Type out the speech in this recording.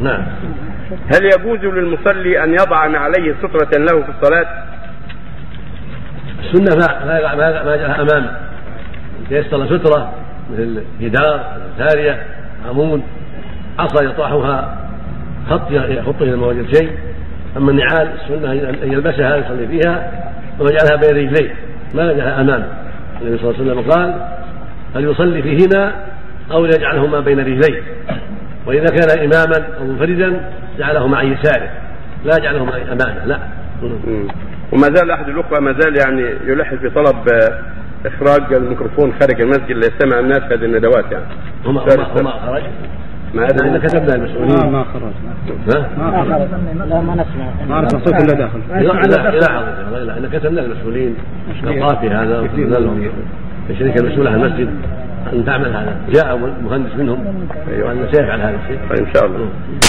نعم. هل يجوز للمصلي أن يضع عليه سترة له في الصلاة؟ السنة ما ما ما ما جعلها أمامه تيسر سترة مثل جدار سارية عمود عصا يطرحها خط يخط إلى مواجهة شيء أما النعال السنة أن يلبسها يصلي فيها ويجعلها بين رجليه. ما يجعلها أمامه النبي صلى الله عليه وسلم قال فليصلي فيهما أو يجعلهما بين رجليه؟ وإذا كان إماما أو منفردا جعلهما عن يساره لا يجعلهما أمامه لا. مم. وما زال أحد الأخوة ما زال يعني يلح في طلب آه، إخراج الميكروفون خارج المسجد ليستمع الناس هذه الندوات يعني. هما هما هما خرج. ما أدري. كتبنا المسؤولين. ما خرج. ها؟ ما خرج. لا ما نسمع. ما نسمع صوت إلا داخل. إلى لا إن كتبنا المسؤولين. الأوقاف في هذا وقلنا لهم الشركة المسؤولة عن المسجد. أن تعمل هذا جاء مهندس منهم أيوة. سيفعل هذا الشيء إن شاء الله